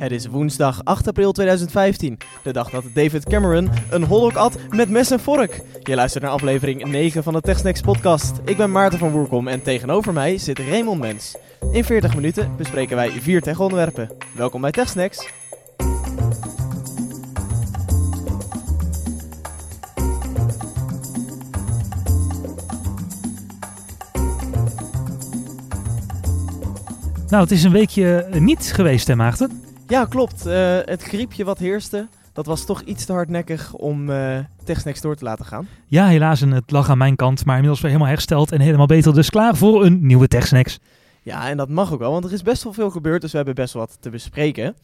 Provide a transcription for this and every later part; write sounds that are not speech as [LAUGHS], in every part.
Het is woensdag 8 april 2015, de dag dat David Cameron een hotdog at met mes en vork. Je luistert naar aflevering 9 van de TechSnacks podcast. Ik ben Maarten van Woerkom en tegenover mij zit Raymond Mens. In 40 minuten bespreken wij vier tech-onderwerpen. Welkom bij TechSnacks. Nou, het is een weekje niet geweest, hè Maarten? Ja, klopt. Uh, het griepje wat heerste, dat was toch iets te hardnekkig om uh, TechSnacks door te laten gaan. Ja, helaas. En het lag aan mijn kant, maar inmiddels weer helemaal hersteld en helemaal beter. Dus klaar voor een nieuwe TechSnacks. Ja, en dat mag ook wel, want er is best wel veel gebeurd, dus we hebben best wel wat te bespreken.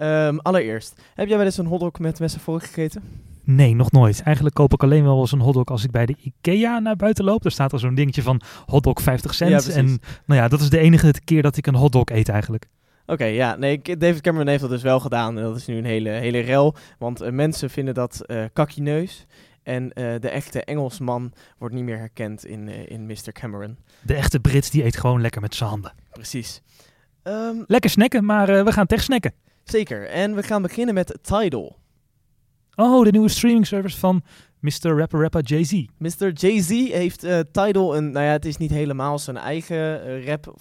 Um, allereerst, heb jij wel eens een hotdog met messen voor gegeten? Nee, nog nooit. Eigenlijk koop ik alleen wel eens een hotdog als ik bij de IKEA naar buiten loop. Daar staat er zo'n dingetje van hotdog 50 cent. Ja, en nou ja, dat is de enige keer dat ik een hotdog eet eigenlijk. Oké, ja, nee, David Cameron heeft dat dus wel gedaan. En dat is nu een hele, hele rel. Want uh, mensen vinden dat uh, kakkineus. En uh, de echte Engelsman wordt niet meer herkend in, in Mr. Cameron. De echte Brit die eet gewoon lekker met zijn handen. Precies. Um, lekker snacken, maar we gaan tech snacken. Zeker. En we gaan beginnen met Tidal. Oh, de nieuwe streaming service van Mr. Rapper Rapper Jay-Z. Mr. Jay-Z heeft Tidal een, nou ja, het is niet helemaal zijn eigen rap,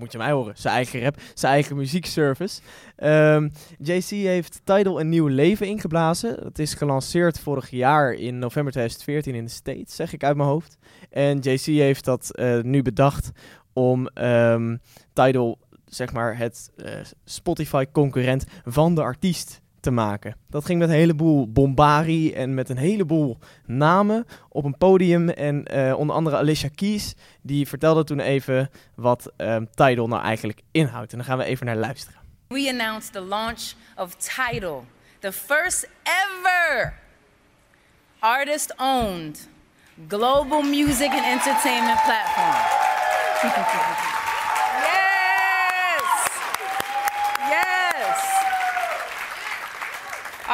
moet je mij horen, zijn eigen rap, zijn eigen muziekservice. Um, JC heeft Tidal een nieuw leven ingeblazen. Het is gelanceerd vorig jaar in november 2014 in de States, zeg ik uit mijn hoofd. En JC heeft dat uh, nu bedacht om um, Tidal, zeg maar, het uh, Spotify-concurrent van de artiest te maken. Dat ging met een heleboel bombarie en met een heleboel namen op een podium. En uh, onder andere Alicia Keys, die vertelde toen even wat um, Tidal nou eigenlijk inhoudt. En dan gaan we even naar luisteren. We announced the launch of Tidal, the first ever artist-owned global music and entertainment platform. [LAUGHS]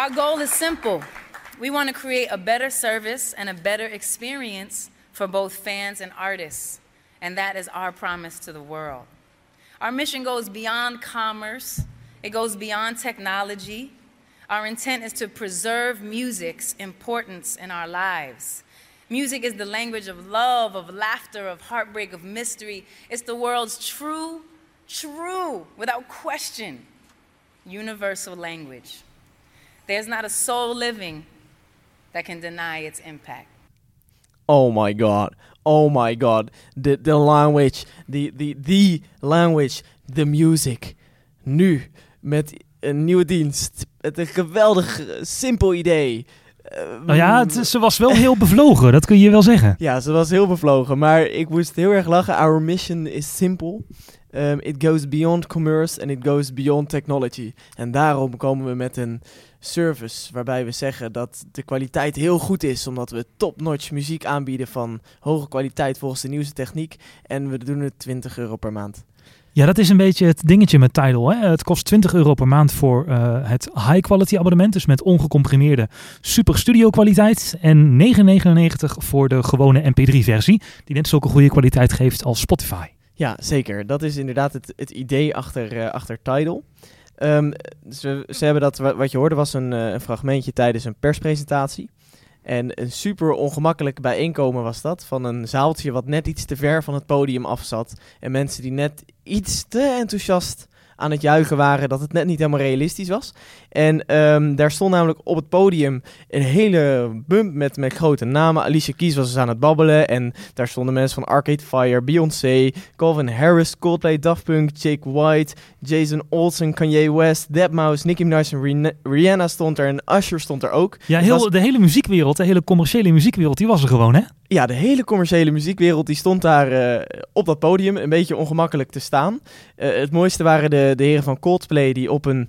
Our goal is simple. We want to create a better service and a better experience for both fans and artists. And that is our promise to the world. Our mission goes beyond commerce, it goes beyond technology. Our intent is to preserve music's importance in our lives. Music is the language of love, of laughter, of heartbreak, of mystery. It's the world's true, true, without question, universal language. There's not a soul living that can deny its impact. Oh my god. Oh my god. The, the language, the, the, the language, the music. Nu, met een nieuwe dienst. Met een geweldig simpel idee. Uh, nou ja, het, ze was wel heel [LAUGHS] bevlogen, dat kun je wel zeggen. Ja, ze was heel bevlogen, maar ik moest heel erg lachen. Our mission is simple. Um, it goes beyond commerce and it goes beyond technology. En daarom komen we met een service waarbij we zeggen dat de kwaliteit heel goed is, omdat we top-notch muziek aanbieden van hoge kwaliteit volgens de nieuwste techniek. En we doen het 20 euro per maand. Ja, dat is een beetje het dingetje met Tidal. Hè? Het kost 20 euro per maand voor uh, het high-quality abonnement, dus met ongecomprimeerde super studio kwaliteit. En 9,99 voor de gewone MP3-versie, die net zulke goede kwaliteit geeft als Spotify. Ja, zeker. Dat is inderdaad het, het idee achter, uh, achter Tidal. Um, ze, ze hebben dat, wat je hoorde, was een, uh, een fragmentje tijdens een perspresentatie. En een super ongemakkelijk bijeenkomen was dat. Van een zaaltje wat net iets te ver van het podium af zat. En mensen die net iets te enthousiast aan het juichen waren dat het net niet helemaal realistisch was. En um, daar stond namelijk op het podium een hele bump met, met grote namen. Alicia Keys was dus aan het babbelen. En daar stonden mensen van Arcade Fire, Beyoncé, Calvin Harris, Coldplay, Daft Punk, Jake White, Jason Olsen, Kanye West, Deadmau5, Nicki Minaj en Rihanna stond er. En Usher stond er ook. Ja, heel, de hele muziekwereld, de hele commerciële muziekwereld, die was er gewoon, hè? Ja, de hele commerciële muziekwereld die stond daar uh, op dat podium een beetje ongemakkelijk te staan. Uh, het mooiste waren de, de heren van Coldplay die op een,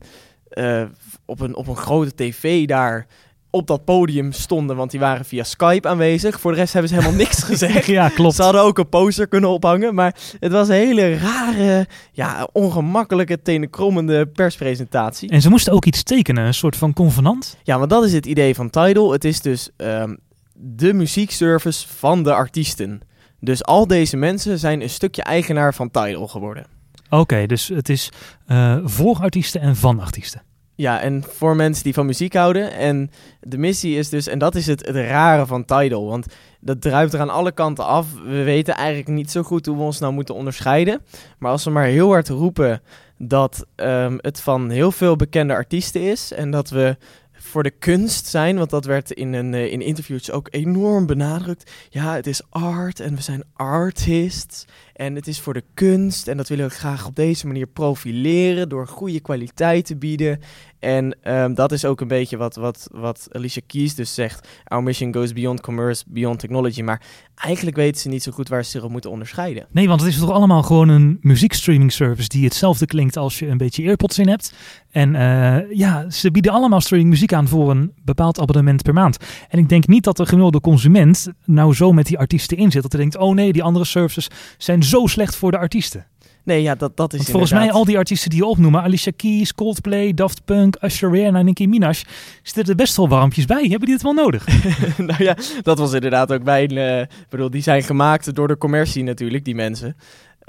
uh, op, een, op een grote tv daar op dat podium stonden, want die waren via Skype aanwezig. Voor de rest hebben ze helemaal [LAUGHS] niks gezegd. ja, klopt. Ze hadden ook een poster kunnen ophangen, maar het was een hele rare, ja, ongemakkelijke, tenenkrommende perspresentatie. En ze moesten ook iets tekenen, een soort van convenant? Ja, want dat is het idee van Tidal. Het is dus um, de muziekservice van de artiesten. Dus al deze mensen zijn een stukje eigenaar van Tidal geworden. Oké, dus het is uh, voor artiesten en van artiesten. Ja, en voor mensen die van muziek houden. En de missie is dus, en dat is het, het rare van Tidal, want dat druipt er aan alle kanten af. We weten eigenlijk niet zo goed hoe we ons nou moeten onderscheiden. Maar als we maar heel hard roepen dat um, het van heel veel bekende artiesten is en dat we voor de kunst zijn, want dat werd in, een, uh, in interviews ook enorm benadrukt. Ja, het is art en we zijn artists en het is voor de kunst en dat willen we graag op deze manier profileren door goede kwaliteit te bieden. En um, dat is ook een beetje wat, wat, wat Alicia Keys dus zegt. Our mission goes beyond commerce, beyond technology. Maar eigenlijk weten ze niet zo goed waar ze zich op moeten onderscheiden. Nee, want het is toch allemaal gewoon een muziekstreaming service die hetzelfde klinkt als je een beetje earpods in hebt. En uh, ja, ze bieden allemaal streaming muziek aan voor een bepaald abonnement per maand. En ik denk niet dat de gemiddelde consument nou zo met die artiesten in zit. Dat hij denkt, oh nee, die andere services zijn zo slecht voor de artiesten. Nee, ja, dat, dat is Want volgens mij al die artiesten die je opnoemen, Alicia Keys, Coldplay, Daft Punk, Usher Rihanna, Nicki Minaj, zitten er best wel warmpjes bij. Hebben die het wel nodig? [LAUGHS] nou ja, dat was inderdaad ook bij. Uh, bedoel, die zijn gemaakt door de commercie natuurlijk, die mensen.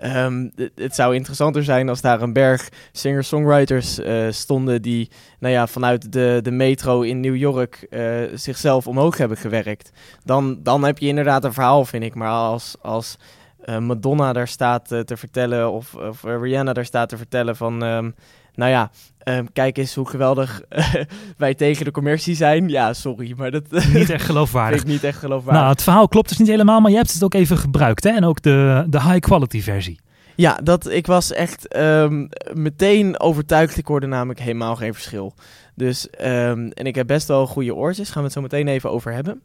Um, het, zou interessanter zijn als daar een berg singer-songwriters uh, stonden die nou ja, vanuit de, de metro in New York uh, zichzelf omhoog hebben gewerkt. Dan, dan heb je inderdaad een verhaal, vind ik. Maar als, als Madonna daar staat uh, te vertellen of, of Rihanna daar staat te vertellen van... Um, nou ja, um, kijk eens hoe geweldig [LAUGHS] wij tegen de commercie zijn. Ja, sorry, maar dat... niet echt geloofwaardig. [LAUGHS] niet echt geloofwaardig. Nou, het verhaal klopt dus niet helemaal, maar je hebt het ook even gebruikt, hè? En ook de, de high-quality versie. Ja, dat, ik was echt um, meteen overtuigd. Ik hoorde namelijk helemaal geen verschil. Dus, um, en ik heb best wel goede oortjes. Gaan we het zo meteen even over hebben.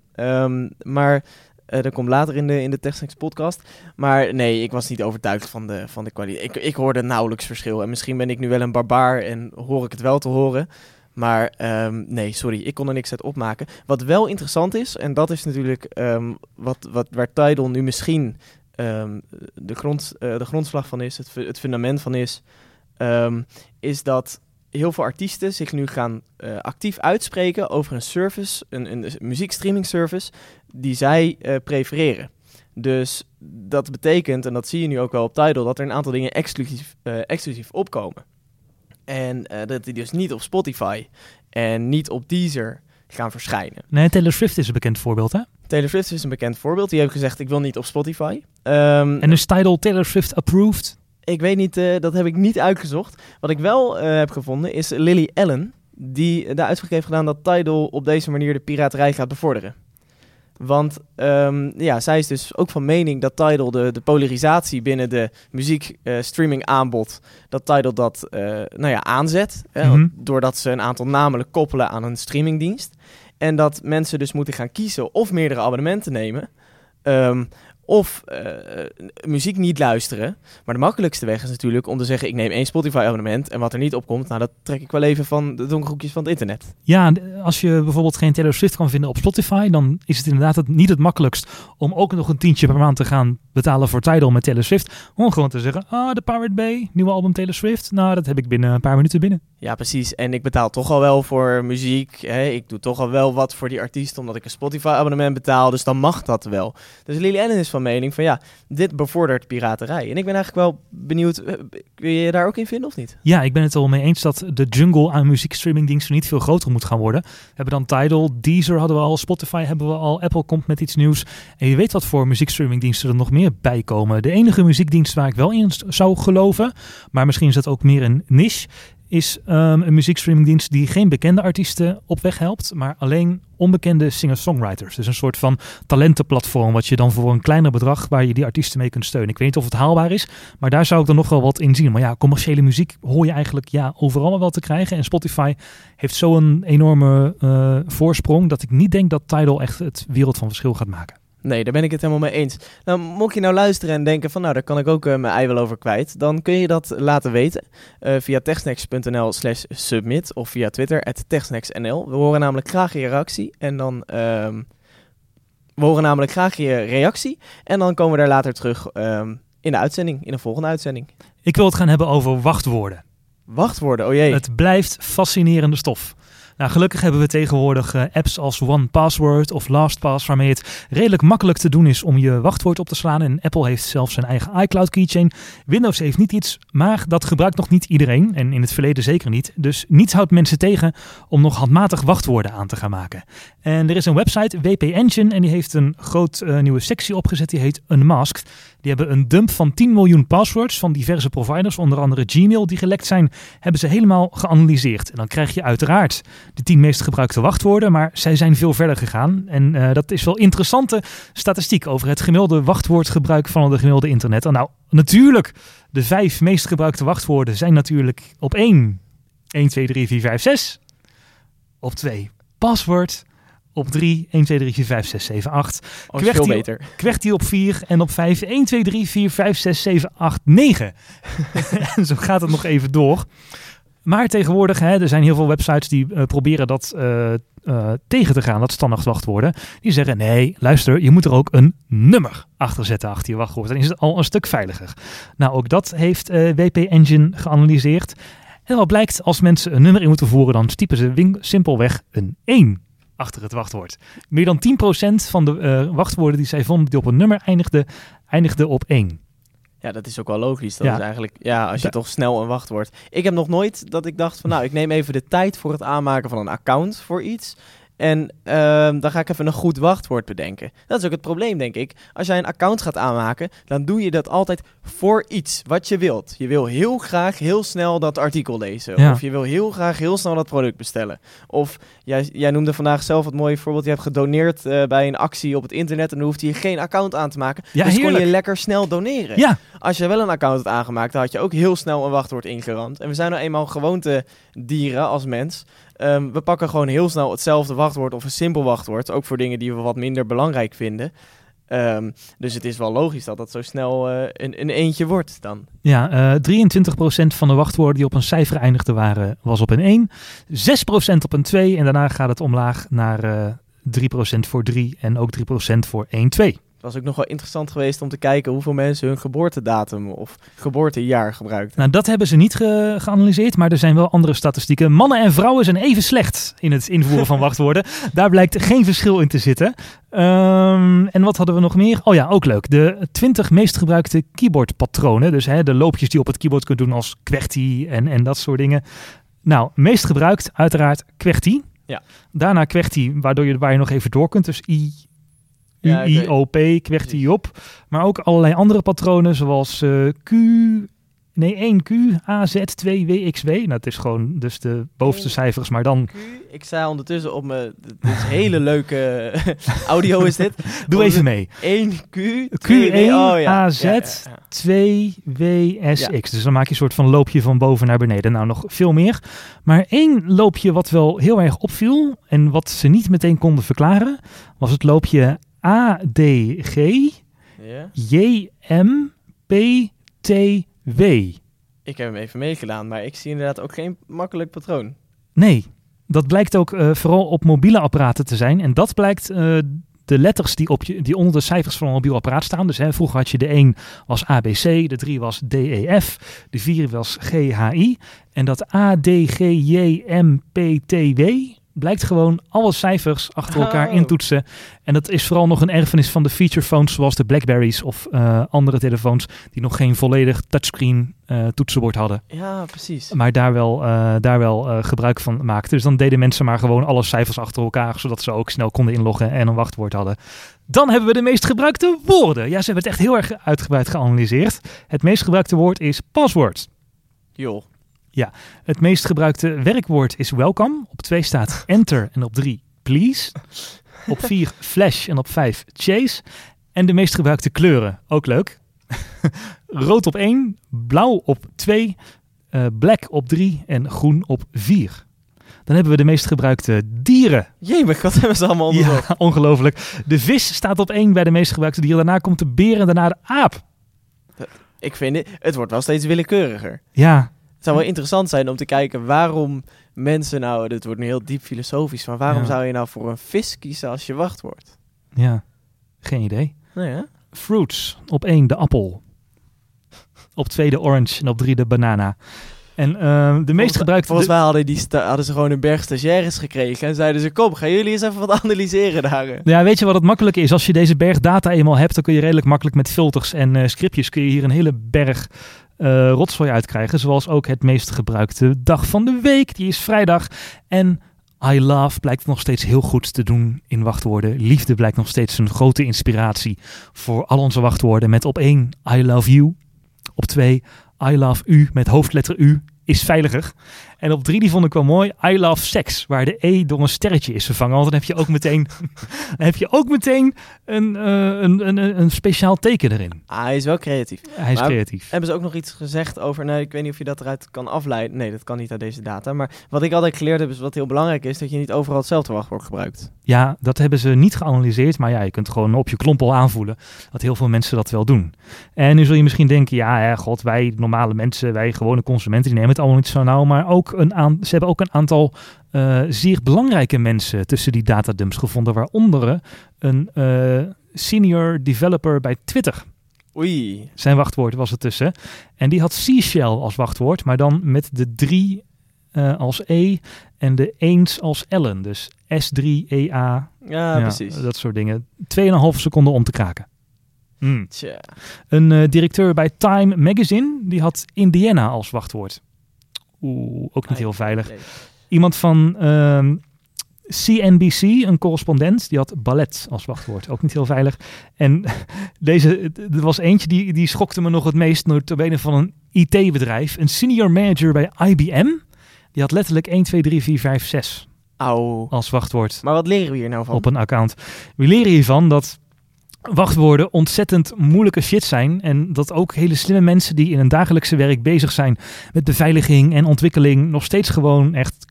Maar uh, dat komt later in de, in de TechSnacks podcast. Maar nee, ik was niet overtuigd van de, van de kwaliteit. Ik, ik hoorde nauwelijks verschil. En misschien ben ik nu wel een barbaar en hoor ik het wel te horen. Maar um, nee, sorry, ik kon er niks uit opmaken. Wat wel interessant is, en dat is natuurlijk um, wat, wat, waar Tidal nu misschien um, de, grond, uh, de grondslag van is, het, het fundament van is, is dat heel veel artiesten zich nu gaan uh, actief uitspreken over een service, een, een muziekstreaming service, die zij uh, prefereren. Dus dat betekent, en dat zie je nu ook wel op Tidal, dat er een aantal dingen exclusief, uh, exclusief opkomen. En dat die dus niet op Spotify en niet op Deezer gaan verschijnen. Nee, Taylor Swift is een bekend voorbeeld, hè? Taylor Swift is een bekend voorbeeld. Die heeft gezegd, ik wil niet op Spotify. Um, en is Tidal Taylor Swift approved? Ik weet niet, uh, dat heb ik niet uitgezocht. Wat ik wel uh, heb gevonden is Lily Allen, die de uitspraak heeft gedaan dat Tidal op deze manier de piraterij gaat bevorderen. Want um, ja, zij is dus ook van mening dat Tidal de, de polarisatie binnen de muziekstreaming uh, aanbod, dat Tidal dat nou ja, aanzet. Mm -hmm. doordat ze een aantal namelijk koppelen aan een streamingdienst. En dat mensen dus moeten gaan kiezen of meerdere abonnementen nemen. Um, of uh, muziek niet luisteren. Maar de makkelijkste weg is natuurlijk om te zeggen: ik neem één Spotify-abonnement. En wat er niet op komt, nou, dat trek ik wel even van de donkerhoekjes van het internet. Ja, als je bijvoorbeeld geen Taylor Swift kan vinden op Spotify, dan is het inderdaad het, niet het makkelijkst om ook nog een tientje per maand te gaan betalen voor Tidal met Taylor Swift. Om gewoon te zeggen: ah, de Pirate Bay, nieuwe album Taylor Swift. Nou, dat heb ik binnen een paar minuten binnen. Ja, precies. En ik betaal toch al wel voor muziek. Hè? Ik doe toch al wel wat voor die artiest, omdat ik een Spotify-abonnement betaal. Dus dan mag dat wel. Dus Lily Allen is van mening van ja, dit bevordert piraterij. En ik ben eigenlijk wel benieuwd, eh, kun je je daar ook in vinden of niet? Ja, ik ben het wel mee eens dat de jungle aan muziekstreamingdiensten niet veel groter moet gaan worden. We hebben dan Tidal, Deezer hadden we al, Spotify hebben we al, Apple komt met iets nieuws. En je weet wat voor muziekstreamingdiensten er nog meer bij komen. De enige muziekdienst waar ik wel in zou geloven, maar misschien is dat ook meer een niche, is um, een muziekstreamingdienst die geen bekende artiesten op weg helpt, maar alleen onbekende singer-songwriters. Dus een soort van talentenplatform, wat je dan voor een kleiner bedrag, waar je die artiesten mee kunt steunen. Ik weet niet of het haalbaar is, maar daar zou ik er nog wel wat in zien. Maar ja, commerciële muziek hoor je eigenlijk ja, overal wel te krijgen. En Spotify heeft zo'n enorme uh, voorsprong, dat ik niet denk dat Tidal echt het wereld van verschil gaat maken. Nee, daar ben ik het helemaal mee eens. Nou, mocht je nou luisteren en denken van nou, daar kan ik ook uh, mijn ei wel over kwijt, dan kun je dat laten weten uh, via techsnacks.nl slash submit of via Twitter at techsnacksnl. We horen namelijk graag je reactie en dan... Um, we horen namelijk graag je reactie en dan komen we daar later terug um, in de uitzending, in de volgende uitzending. Ik wil het gaan hebben over wachtwoorden. Wachtwoorden, oh jee. Het blijft fascinerende stof. Nou, gelukkig hebben we tegenwoordig eh, apps als OnePassword of LastPass, waarmee het redelijk makkelijk te doen is om je wachtwoord op te slaan. En Apple heeft zelfs zijn eigen iCloud keychain. Windows heeft niet iets, maar dat gebruikt nog niet iedereen. En in het verleden zeker niet. Dus niets houdt mensen tegen om nog handmatig wachtwoorden aan te gaan maken. En er is een website, WP Engine, en die heeft een groot uh, nieuwe sectie opgezet. Die heet Unmasked. Die hebben een dump van 10 miljoen passwords van diverse providers, onder andere Gmail, die gelekt zijn, hebben ze helemaal geanalyseerd. En dan krijg je uiteraard de 10 meest gebruikte wachtwoorden, maar zij zijn veel verder gegaan. En uh, dat is wel interessante statistiek over het gemiddelde wachtwoordgebruik van het gemiddelde internet. Nou, natuurlijk, de vijf meest gebruikte wachtwoorden zijn natuurlijk op 1, 1, 2, 3, 4, 5, 6. Op 2, paswoord. Op 3, 1, 2, 3, 4, 5, 6, 7, 8. Oh, veel beter. Op 4 en op 5, 1, 2, 3, 4, 5, 6, 7, 8, 9. en zo gaat het nog even door. Maar tegenwoordig, hè, er zijn heel veel websites die uh, proberen dat uh, uh, tegen te gaan, dat standaard wachtwoorden. Die zeggen, nee, luister, je moet er ook een nummer achter zetten achter je wachtwoord. Dan is het al een stuk veiliger. Nou, ook dat heeft WP Engine geanalyseerd. En wat blijkt, als mensen een nummer in moeten voeren, dan typen ze simpelweg een 1 achter het wachtwoord. Meer dan 10% van de uh, wachtwoorden die zij vonden die op een nummer eindigden, eindigden op 1. Ja, dat is ook wel logisch. Dat ja. is eigenlijk, ja, als je toch snel een wachtwoord. Ik heb nog nooit dat ik dacht van, nou, ik neem even de tijd voor het aanmaken van een account voor iets. En uh, dan ga ik even een goed wachtwoord bedenken. Dat is ook het probleem, denk ik. Als jij een account gaat aanmaken, dan doe je dat altijd voor iets wat je wilt. Je wil heel graag heel snel dat artikel lezen. Ja. Of je wil heel graag heel snel dat product bestellen. Of jij, jij noemde vandaag zelf het mooie voorbeeld. Je hebt gedoneerd uh, bij een actie op het internet en dan hoefde je geen account aan te maken. Ja, dus heerlijk. kon je lekker snel doneren. Ja. Als je wel een account had aangemaakt, dan had je ook heel snel een wachtwoord ingerand. En we zijn nou eenmaal gewoonte dieren als mens. Um, we pakken gewoon heel snel hetzelfde wachtwoord of een simpel wachtwoord. Ook voor dingen die we wat minder belangrijk vinden. Um, dus het is wel logisch dat dat zo snel uh, een, een, eentje wordt dan. Ja, uh, 23% van de wachtwoorden die op een cijfer eindigden waren, was op een 1. 6% op een 2 en daarna gaat het omlaag naar uh, 3% voor 3 en ook 3% voor 1, 2. Was ook nog wel interessant geweest om te kijken hoeveel mensen hun geboortedatum of geboortejaar gebruikten. Nou, dat hebben ze niet ge geanalyseerd, maar er zijn wel andere statistieken. Mannen en vrouwen zijn even slecht in het invoeren van wachtwoorden. [LAUGHS] Daar blijkt geen verschil in te zitten. Um, en wat hadden we nog meer? Oh ja, ook leuk. De 20 meest gebruikte keyboardpatronen. Dus hè, de loopjes die je op het keyboard kunt doen als QWERTY en, en dat soort dingen. Nou, meest gebruikt uiteraard QWERTY. Ja. Daarna QWERTY, waardoor je, waar je nog even door kunt. Dus I, Ja, UIOP, QWERTY op. Maar ook allerlei andere patronen zoals uh, Q... Nee, 1Q, AZ, 2, WXW. Nou, het is gewoon dus de bovenste cijfers, maar dan... Q, ik sta ondertussen op mijn... Dit is hele leuke [LAUGHS] audio is dit. [LAUGHS] Doe even mee. 1Q, Q1, oh, ja. AZ, Ja, ja, ja. 2, WSX. Dus dan maak je een soort van loopje van boven naar beneden. Nou, nog veel meer. Maar één loopje wat wel heel erg opviel... en wat ze niet meteen konden verklaren... was het loopje ADG, Ja. JMPTW. Ik heb hem even meegedaan, maar ik zie inderdaad ook geen makkelijk patroon. Nee, dat blijkt ook uh, vooral op mobiele apparaten te zijn. En dat blijkt uh, de letters die, op je, die onder de cijfers van een mobiel apparaat staan. Dus hè, vroeger had je de 1 was ABC, de 3 was DEF, de 4 was GHI. En dat ADGJMPTW blijkt gewoon alle cijfers achter elkaar Oh. intoetsen. En dat is vooral nog een erfenis van de feature phones zoals de Blackberries of uh, andere telefoons die nog geen volledig touchscreen uh, toetsenbord hadden. Ja, precies. Maar daar wel, uh, daar wel gebruik van maakten. Dus dan deden mensen maar gewoon alle cijfers achter elkaar, zodat ze ook snel konden inloggen en een wachtwoord hadden. Dan hebben we de meest gebruikte woorden. Ja, ze hebben het echt heel erg uitgebreid geanalyseerd. Het meest gebruikte woord is password. Joh. Het meest gebruikte werkwoord is welcome. Op 2 staat enter en op 3 please. Op 4 flash en op 5 chase. En de meest gebruikte kleuren, ook leuk. [LAUGHS] Rood op 1, blauw op 2, uh, black op 3 en groen op 4. Dan hebben we de meest gebruikte dieren. Jee, maar god hebben ze allemaal onder Ja, [LAUGHS] ongelooflijk. De vis staat op 1 bij de meest gebruikte dieren. Daarna komt de beer en daarna de aap. Ik vind het, het wordt wel steeds willekeuriger. Ja, zou wel interessant zijn om te kijken waarom mensen nou, dit wordt nu heel diep filosofisch, maar waarom Ja. zou je nou voor een vis kiezen als je wachtwoord? ja. Geen idee. Nee, hè? Fruits. Op 1 de appel. Op 2 de orange en op 3 de banana. En ehm, de meest gebruikte... Volgens mij hadden, die hadden ze gewoon een berg stagiaires gekregen. En zeiden ze, kom, gaan jullie eens even wat analyseren daar. eh." Ja, weet je wat het makkelijk is? Als je deze berg data eenmaal hebt, dan kun je redelijk makkelijk met filters en eh, scriptjes kun je hier een hele berg eh rotzooi uitkrijgen. Zoals ook het meest gebruikte dag van de week. Die is vrijdag. En I love blijkt nog steeds heel goed te doen in wachtwoorden. Liefde blijkt nog steeds een grote inspiratie voor al onze wachtwoorden. Met op één I love you. Op twee I love u met hoofdletter U is veiliger. En op drie, die vond ik wel mooi, I love sex, waar de E door een sterretje is vervangen. Want dan heb je ook meteen, [LAUGHS] dan heb je ook meteen een, eh, een, een, een speciaal teken erin. Ah, hij is wel creatief. Hij is Maar- creatief. Hebben ze ook nog iets gezegd over, nou, ik weet niet of je dat eruit kan afleiden. Nee, dat kan niet uit deze data. Maar wat ik altijd geleerd heb, is wat heel belangrijk is, dat je niet overal hetzelfde wachtwoord gebruikt. Ja, dat hebben ze niet geanalyseerd, maar ja, je kunt gewoon op je klompel aanvoelen dat heel veel mensen dat wel doen. En nu zul je misschien denken, ja, hè, god, wij normale mensen, wij gewone consumenten, die nemen het allemaal niet zo nauw. Maar ook een aan, ze hebben ook een aantal eh, zeer belangrijke mensen tussen die datadumps gevonden, waaronder een eh, senior developer bij Twitter. Oei. Zijn wachtwoord was er tussen. En die had Seashell als wachtwoord, maar dan met de 3 eh, als E en de eens als Ellen. Dus S3EA, Ja, precies. dat soort dingen. 2,5 seconden om te kraken. Hmm. Een directeur bij Time Magazine, die had Indiana als wachtwoord. Oeh, ook niet heel veilig. nee. Iemand van ehm, CNBC, een correspondent, die had ballet als wachtwoord. Ook niet heel veilig. En [LAUGHS] deze, er was eentje die, die schokte me nog het meest notabene van een IT-bedrijf. Een senior manager bij IBM. Die had letterlijk 1, 2, 3, 4, 5, 6 Auw. als wachtwoord Maar wat leren we hier nou van? op een account. We leren hiervan dat wachtwoorden ontzettend moeilijke shit zijn. En dat ook hele slimme mensen die in hun dagelijkse werk bezig zijn met beveiliging en ontwikkeling nog steeds gewoon echt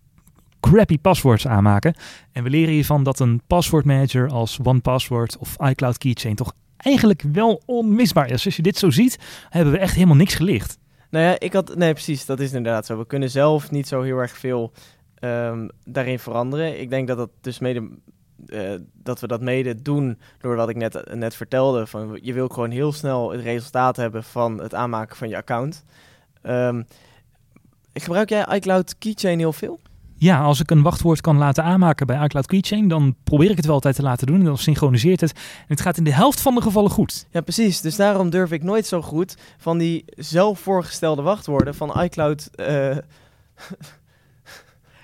crappy passwords aanmaken. En we leren hiervan dat een passwordmanager als OnePassword of iCloud Keychain toch eigenlijk wel onmisbaar is. Als je dit zo ziet, hebben we echt helemaal niks geleerd. Nou ja, ik had... Nee, precies. Dat is inderdaad zo. We kunnen zelf niet zo heel erg veel ehm, daarin veranderen. Ik denk dat dat dus mede... eh, dat we dat mede doen door wat ik net, net vertelde. Van, je wil gewoon heel snel het resultaat hebben van het aanmaken van je account. Ehm, gebruik jij iCloud Keychain heel veel? Ja, als ik een wachtwoord kan laten aanmaken bij iCloud Keychain, dan probeer ik het wel altijd te laten doen. En dan synchroniseert het. En het gaat in de helft van de gevallen goed. Ja, precies. Dus daarom durf ik nooit zo goed van die zelf voorgestelde wachtwoorden van iCloud. eh, [LAUGHS]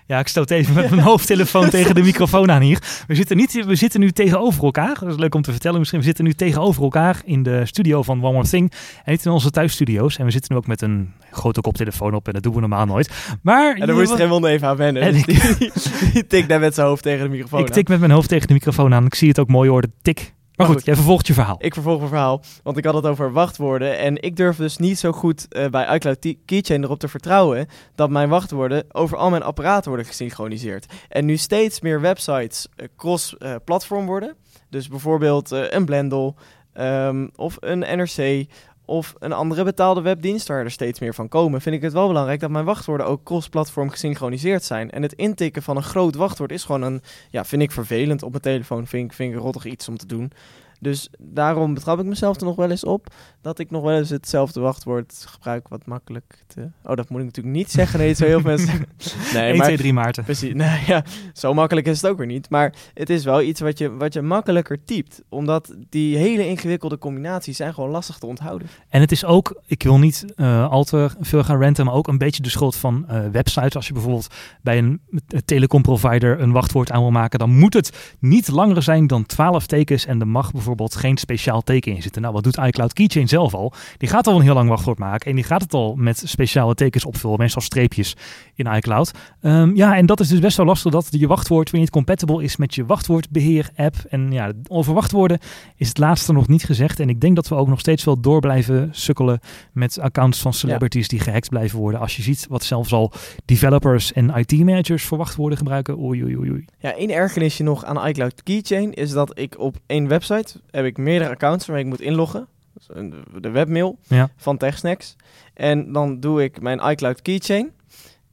Ja, ik stoot even met mijn hoofdtelefoon [LAUGHS] tegen de microfoon aan hier. We zitten, niet, we zitten nu tegenover elkaar. Dat is leuk om te vertellen misschien. We zitten nu tegenover elkaar in de studio van One More Thing. En niet in onze thuisstudio's. En we zitten nu ook met een grote koptelefoon op. En dat doen we normaal nooit. Maar en dan moest Raymond even aan wennen. En Dus ik- die, die tikt daar met zijn hoofd tegen de microfoon ik aan. tik met mijn hoofd tegen de microfoon aan. Ik zie het ook mooi worden. Tik. Maar goed, goed. jij vervolgt je verhaal. Ik vervolg mijn verhaal, want ik had het over wachtwoorden. En ik durf dus niet zo goed eh, bij iCloud Keychain erop te vertrouwen dat mijn wachtwoorden over al mijn apparaten worden gesynchroniseerd. En nu steeds meer websites eh, cross-platform worden. Dus bijvoorbeeld eh, een Blendel ehm, of een NRC of een andere betaalde webdienst waar er steeds meer van komen, vind ik het wel belangrijk dat mijn wachtwoorden ook cross-platform gesynchroniseerd zijn. En het intikken van een groot wachtwoord is gewoon een, ja, vind ik vervelend op mijn telefoon, vind ik, vind ik iets om te doen. Dus daarom betrap ik mezelf er nog wel eens op dat ik nog wel eens hetzelfde wachtwoord gebruik wat makkelijk te... Oh, dat moet ik natuurlijk niet zeggen. Nee, zo heel veel mensen... [LAUGHS] Nee, 1, maar... 2, 3 Maarten. Precies, nou ja, zo makkelijk is het ook weer niet. Maar het is wel iets wat je, wat je makkelijker typt. Omdat die hele ingewikkelde combinaties zijn gewoon lastig te onthouden. En het is ook, ik wil niet eh, al te veel gaan ranten, maar ook een beetje de schuld van eh, websites. Als je bijvoorbeeld bij een eh, telecomprovider een wachtwoord aan wil maken, dan moet het niet langer zijn dan 12 tekens en er mag bijvoorbeeld geen speciaal teken in zitten. Nou, wat doet iCloud Keychain zelf al? Die gaat al een heel lang wachtwoord maken en die gaat het al met speciale tekens opvullen, meestal streepjes in iCloud. Ehm, ja, en dat is dus best wel lastig dat je wachtwoord weer niet compatible is met je wachtwoordbeheer-app. En ja, over wachtwoorden is het laatste nog niet gezegd. En ik denk dat we ook nog steeds wel door blijven sukkelen met accounts van celebrities die gehackt blijven worden. Als je ziet wat zelfs al developers en IT-managers voor wachtwoorden gebruiken. Oei, oei, oei. Ja, één ergernisje nog aan iCloud Keychain is dat ik op één website heb ik meerdere accounts waarmee ik moet inloggen. Dus de webmail Ja. van TechSnacks. En dan doe ik mijn iCloud Keychain.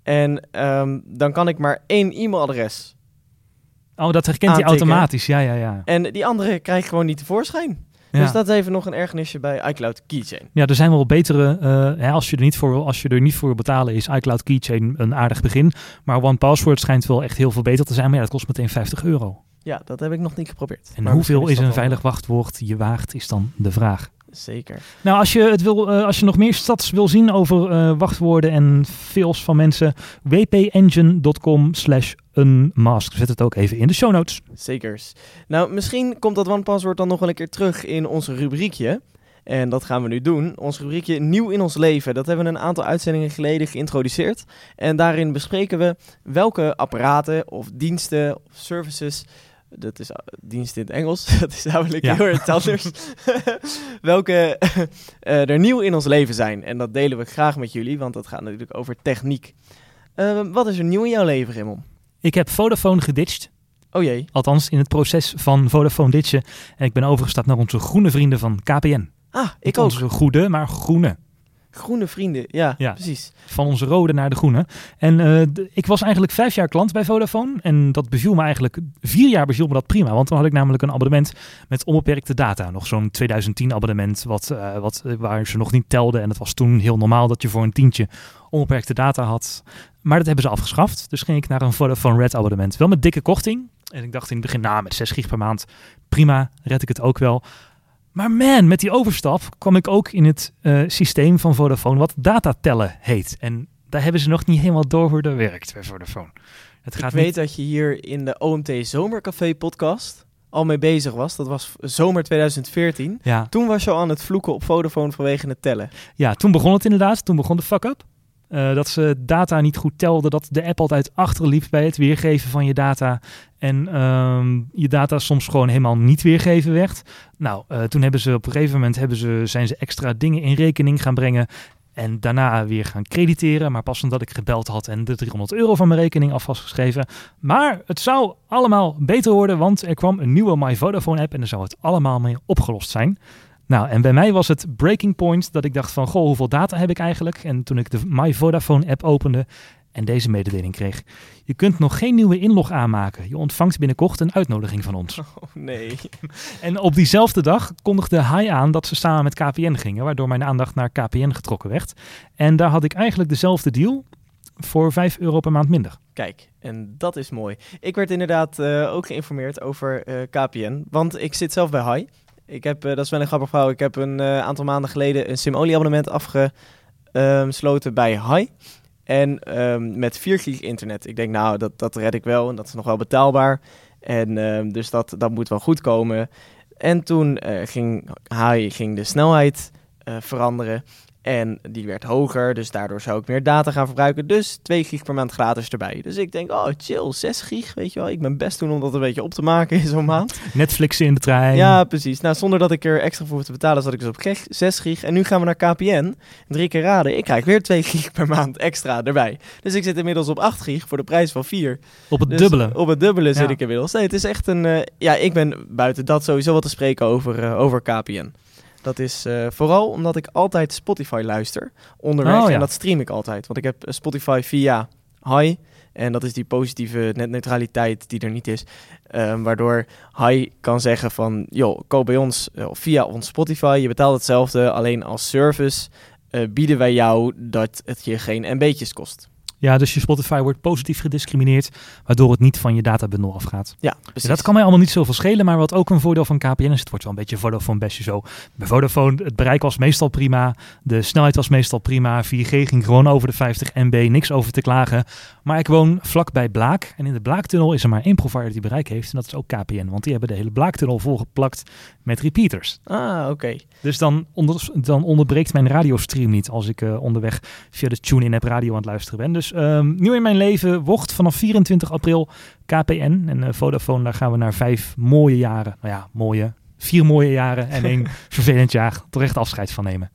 En ehm, dan kan ik maar één e-mailadres. Oh, dat herkent hij automatisch. Ja, ja, ja. En die andere krijg ik gewoon niet tevoorschijn. Ja. Dus dat is even nog een ergernisje bij iCloud Keychain. Ja, er zijn wel betere. eh, hè, als, je er niet voor, wil- als je er niet voor wil betalen, is iCloud Keychain een aardig begin. Maar OnePassword schijnt wel echt heel veel beter te zijn. Maar ja, dat kost meteen 50 euro. Ja, dat heb ik nog niet geprobeerd. En Maar hoeveel is een wel- veilig wachtwoord je waagt, is dan de vraag. Zeker. Nou, als je, het wil, eh, als je nog meer stats wil zien over eh, wachtwoorden en fails van mensen, wpengine.com slash unmask. Zet het ook even in de show notes. Zekers. Nou, misschien komt dat OnePassword dan nog wel een keer terug in onze rubriekje. En dat gaan we nu doen. Ons rubriekje Nieuw in ons leven. Dat hebben we een aantal uitzendingen geleden geïntroduceerd. En daarin bespreken we welke apparaten of diensten of services. Dat is uh, dienst in het Engels. [LAUGHS] Dat is namelijk Ja. heel erg anders. [LAUGHS] welke eh, er nieuw in ons leven zijn. En dat delen we graag met jullie, want dat gaat natuurlijk over techniek. Eh, wat is er nieuw in jouw leven, Raymond? Ik heb Vodafone geditcht. Oh jee. Althans, in het proces van Vodafone ditchen. En ik ben overgestapt naar onze groene vrienden van KPN. Ah, ik ook. onze goede, maar groene. Groene vrienden, ja, Ja. precies. Van onze rode naar de groene. En eh, ik was eigenlijk vijf jaar klant bij Vodafone. En dat beviel me eigenlijk, vier jaar beviel me dat prima. Want toen had ik namelijk een abonnement met onbeperkte data. Nog zo'n 2010 abonnement, wat, eh, wat, eh, waar ze nog niet telden. En het was toen heel normaal dat je voor een tientje onbeperkte data had. Maar dat hebben ze afgeschaft. Dus ging ik naar een Vodafone Red abonnement. Wel met dikke korting. En ik dacht in het begin, nou, met 6 gig per maand, prima, red ik het ook wel. Maar man, met die overstap kwam ik ook in het eh, systeem van Vodafone wat datatellen heet. En daar hebben ze nog niet helemaal door hoe dat werkt bij Vodafone. Het Ik gaat weet niet... dat je hier in de OMT Zomercafé podcast al mee bezig was. Dat was zomer 2014. Ja, Toen was je al aan het vloeken op Vodafone vanwege het tellen. ja, toen begon het inderdaad. Toen begon de fuck-up. Eh, dat ze data niet goed telden. Dat de app altijd achterliep bij het weergeven van je data. En ehm, je data soms gewoon helemaal niet weergeven werd. Nou, eh, toen hebben ze op een gegeven moment hebben ze, zijn ze extra dingen in rekening gaan brengen. En daarna weer gaan crediteren. Maar pas omdat ik gebeld had en de 300 euro van mijn rekening af was geschreven. Maar het zou allemaal beter worden, want er kwam een nieuwe My Vodafone app en er zou het allemaal mee opgelost zijn. Nou, en bij mij was het breaking point dat ik dacht van, goh, hoeveel data heb ik eigenlijk? En toen ik de My Vodafone app opende en deze mededeling kreeg. Je kunt nog geen nieuwe inlog aanmaken. Je ontvangt binnenkort een uitnodiging van ons. [LAUGHS] Oh nee. En op diezelfde dag kondigde Hai aan dat ze samen met KPN gingen, waardoor mijn aandacht naar KPN getrokken werd. En daar had ik eigenlijk dezelfde deal voor 5 euro per maand minder. Kijk, en dat is mooi. Ik werd inderdaad eh, ook geïnformeerd over eh, KPN. Want ik zit zelf bij Hai. Ik heb, eh, dat is wel een grappig verhaal, ik heb een eh, aantal maanden geleden een Simolie abonnement afgesloten bij Hai. En ehm, met 4 gig internet. Ik denk, nou, dat, dat red ik wel en dat is nog wel betaalbaar. En ehm, dus dat, dat moet wel goed komen. En toen eh, ging Hai ging de snelheid veranderen. En die werd hoger, dus daardoor zou ik meer data gaan verbruiken. Dus 2 gig per maand gratis erbij. Dus ik denk, oh chill, 6 gig, weet je wel. Ik ben best doen om dat een beetje op te maken in zo'n maand. Netflixen in de trein. Ja, precies. Nou, zonder dat ik er extra voor hoef te betalen, zat ik dus op gig- 6 gig. En nu gaan we naar KPN. Drie keer raden, ik krijg weer 2 [LAUGHS] gig per maand extra erbij. Dus ik zit inmiddels op 8 gig voor de prijs van 4. op het Dus dubbele. Op het dubbele zit Ja. ik inmiddels. Nee, het is echt een... eh, ja, ik ben buiten dat sowieso wat te spreken over, eh, over KPN. Dat is eh, vooral omdat ik altijd Spotify luister onderweg. Oh, ja. En dat stream ik altijd. Want ik heb eh, Spotify via Hi. En dat is die positieve netneutraliteit die er niet is. Ehm, waardoor Hi kan zeggen van... joh, koop bij ons eh, via ons Spotify. Je betaalt hetzelfde. Alleen als service bieden wij jou dat het je geen MB'tjes kost. Ja, dus je Spotify wordt positief gediscrimineerd, waardoor het niet van je databundel afgaat. Ja, precies. Ja, dat kan mij allemaal niet zoveel schelen, maar wat ook een voordeel van KPN is, het wordt wel een beetje Vodafone bestje zo. Bij Vodafone, het bereik was meestal prima, de snelheid was meestal prima, 4G ging gewoon over de 50 MB, niks over te klagen. Maar ik woon vlakbij Blaak en in de Blaaktunnel is er maar één provider die bereik heeft en dat is ook KPN, want die hebben de hele Blaaktunnel volgeplakt met repeaters. Ah, oké. Dus dan, onder, dan onderbreekt mijn radiostream niet als ik eh, onderweg via de TuneIn app radio aan het luisteren ben. Dus ehm, nieuw in mijn leven wordt vanaf 24 april KPN en eh, Vodafone. Daar gaan we naar vijf mooie jaren. Nou ja, mooie. Vier mooie jaren en één [LAUGHS] vervelend jaar. Terecht afscheid van nemen.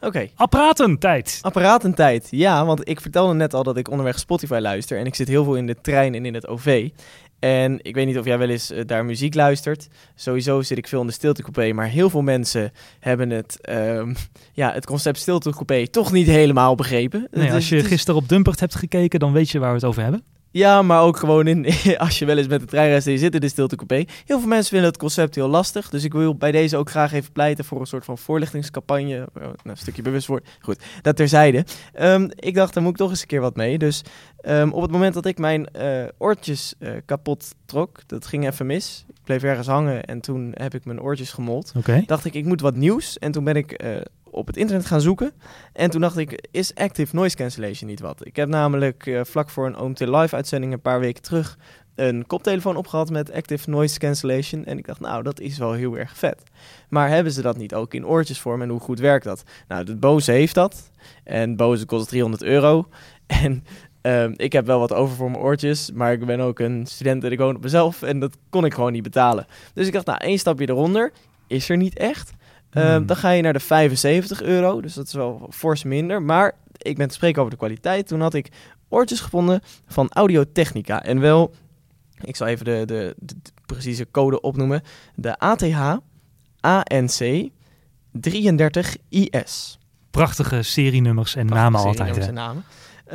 Oké. Apparaatentijd. Apparaatentijd. Ja, want ik vertelde net al dat ik onderweg Spotify luister. En ik zit heel veel in de trein en in het OV. En ik weet niet of jij wel eens eh, daar muziek luistert. Sowieso zit ik veel in de stiltecoupé. Maar heel veel mensen hebben het, ehm, [LAUGHS] ja, het concept stiltecoupé toch niet helemaal begrepen. Nee, Het als je gisteren op Dumpert hebt gekeken, dan weet je waar we het over hebben. Ja, maar ook gewoon in, [LAUGHS] als je wel eens met de trein reist en je zit in de stiltecoupé. Heel veel mensen vinden het concept heel lastig. Dus ik wil bij deze ook graag even pleiten voor een soort van voorlichtingscampagne. Oh, nou, een stukje bewustwording. Goed, dat terzijde. Um, ik dacht, daar moet ik toch eens een keer wat mee. Dus um, op het moment dat ik mijn uh, oortjes uh, kapot trok, dat ging even mis. Ik bleef ergens hangen en toen heb ik mijn oortjes gemold. Okay. Dacht ik, ik moet wat nieuws. En toen ben ik... Uh, op het internet gaan zoeken. En toen dacht ik, is active noise cancellation niet wat? Ik heb namelijk uh, vlak voor een OMT live uitzending een paar weken terug een koptelefoon opgehad met active noise cancellation. En ik dacht, nou, dat is wel heel erg vet. Maar hebben ze dat niet ook in oortjesvorm en hoe goed werkt dat? Nou, de Bose heeft dat. En Bose kost 300 euro. [LAUGHS] En um, ik heb wel wat over voor mijn oortjes, maar ik ben ook een student en ik woon op mezelf. En dat kon ik gewoon niet betalen. Dus ik dacht, nou, één stapje eronder is er niet echt. Uh, Dan ga je naar de 75 euro, dus dat is wel fors minder. Maar ik ben te spreken over de kwaliteit. Toen had ik oortjes gevonden van Audio Technica. En wel, ik zal even de, de, de, de precieze code opnoemen. De ATH ANC 33IS. Prachtige serienummers en Prachtige namen altijd. En namen.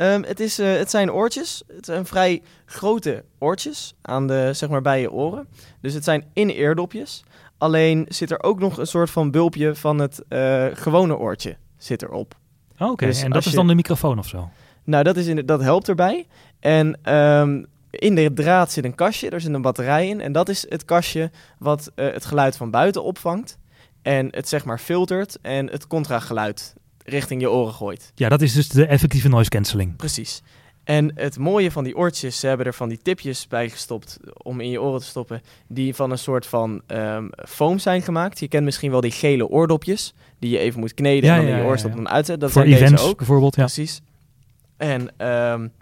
Um, het, is, uh, het zijn oortjes. Het zijn vrij grote oortjes aan de, zeg maar, bij je oren. Dus het zijn in-eerdopjes. Alleen zit er ook nog een soort van bulpje van het uh, gewone oortje zit erop. Oké, okay, dus en dat is dan de microfoon of zo? Nou, dat, is in, dat helpt erbij. En um, in de draad zit een kastje, er zit een batterij in. En dat is het kastje wat uh, het geluid van buiten opvangt. En het zeg maar filtert en het contrageluid richting je oren gooit. Ja, dat is dus de effectieve noise cancelling. Precies. En het mooie van die oortjes, ze hebben er van die tipjes bij gestopt om in je oren te stoppen, die van een soort van um, foam zijn gemaakt. Je kent misschien wel die gele oordopjes, die je even moet kneden ja, en dan ja, in je oor stoppen en uitzetten. Dat Voor zijn events deze ook. bijvoorbeeld, ja. Precies. En um,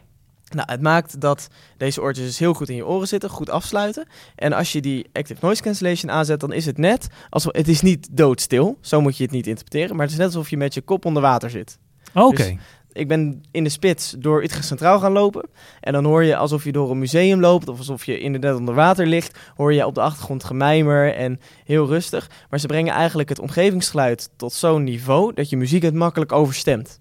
nou, het maakt dat deze oortjes dus heel goed in je oren zitten, goed afsluiten. En als je die active noise cancellation aanzet, dan is het net alsof het is niet doodstil. Zo moet je het niet interpreteren, maar het is net alsof je met je kop onder water zit. Oké. Okay. Dus ik ben in de spits door Utrecht Centraal gaan lopen. En dan hoor je alsof je door een museum loopt of alsof je inderdaad onder water ligt. Hoor je op de achtergrond gemijmer en heel rustig. Maar ze brengen eigenlijk het omgevingsgeluid tot zo'n niveau dat je muziek het makkelijk overstemt.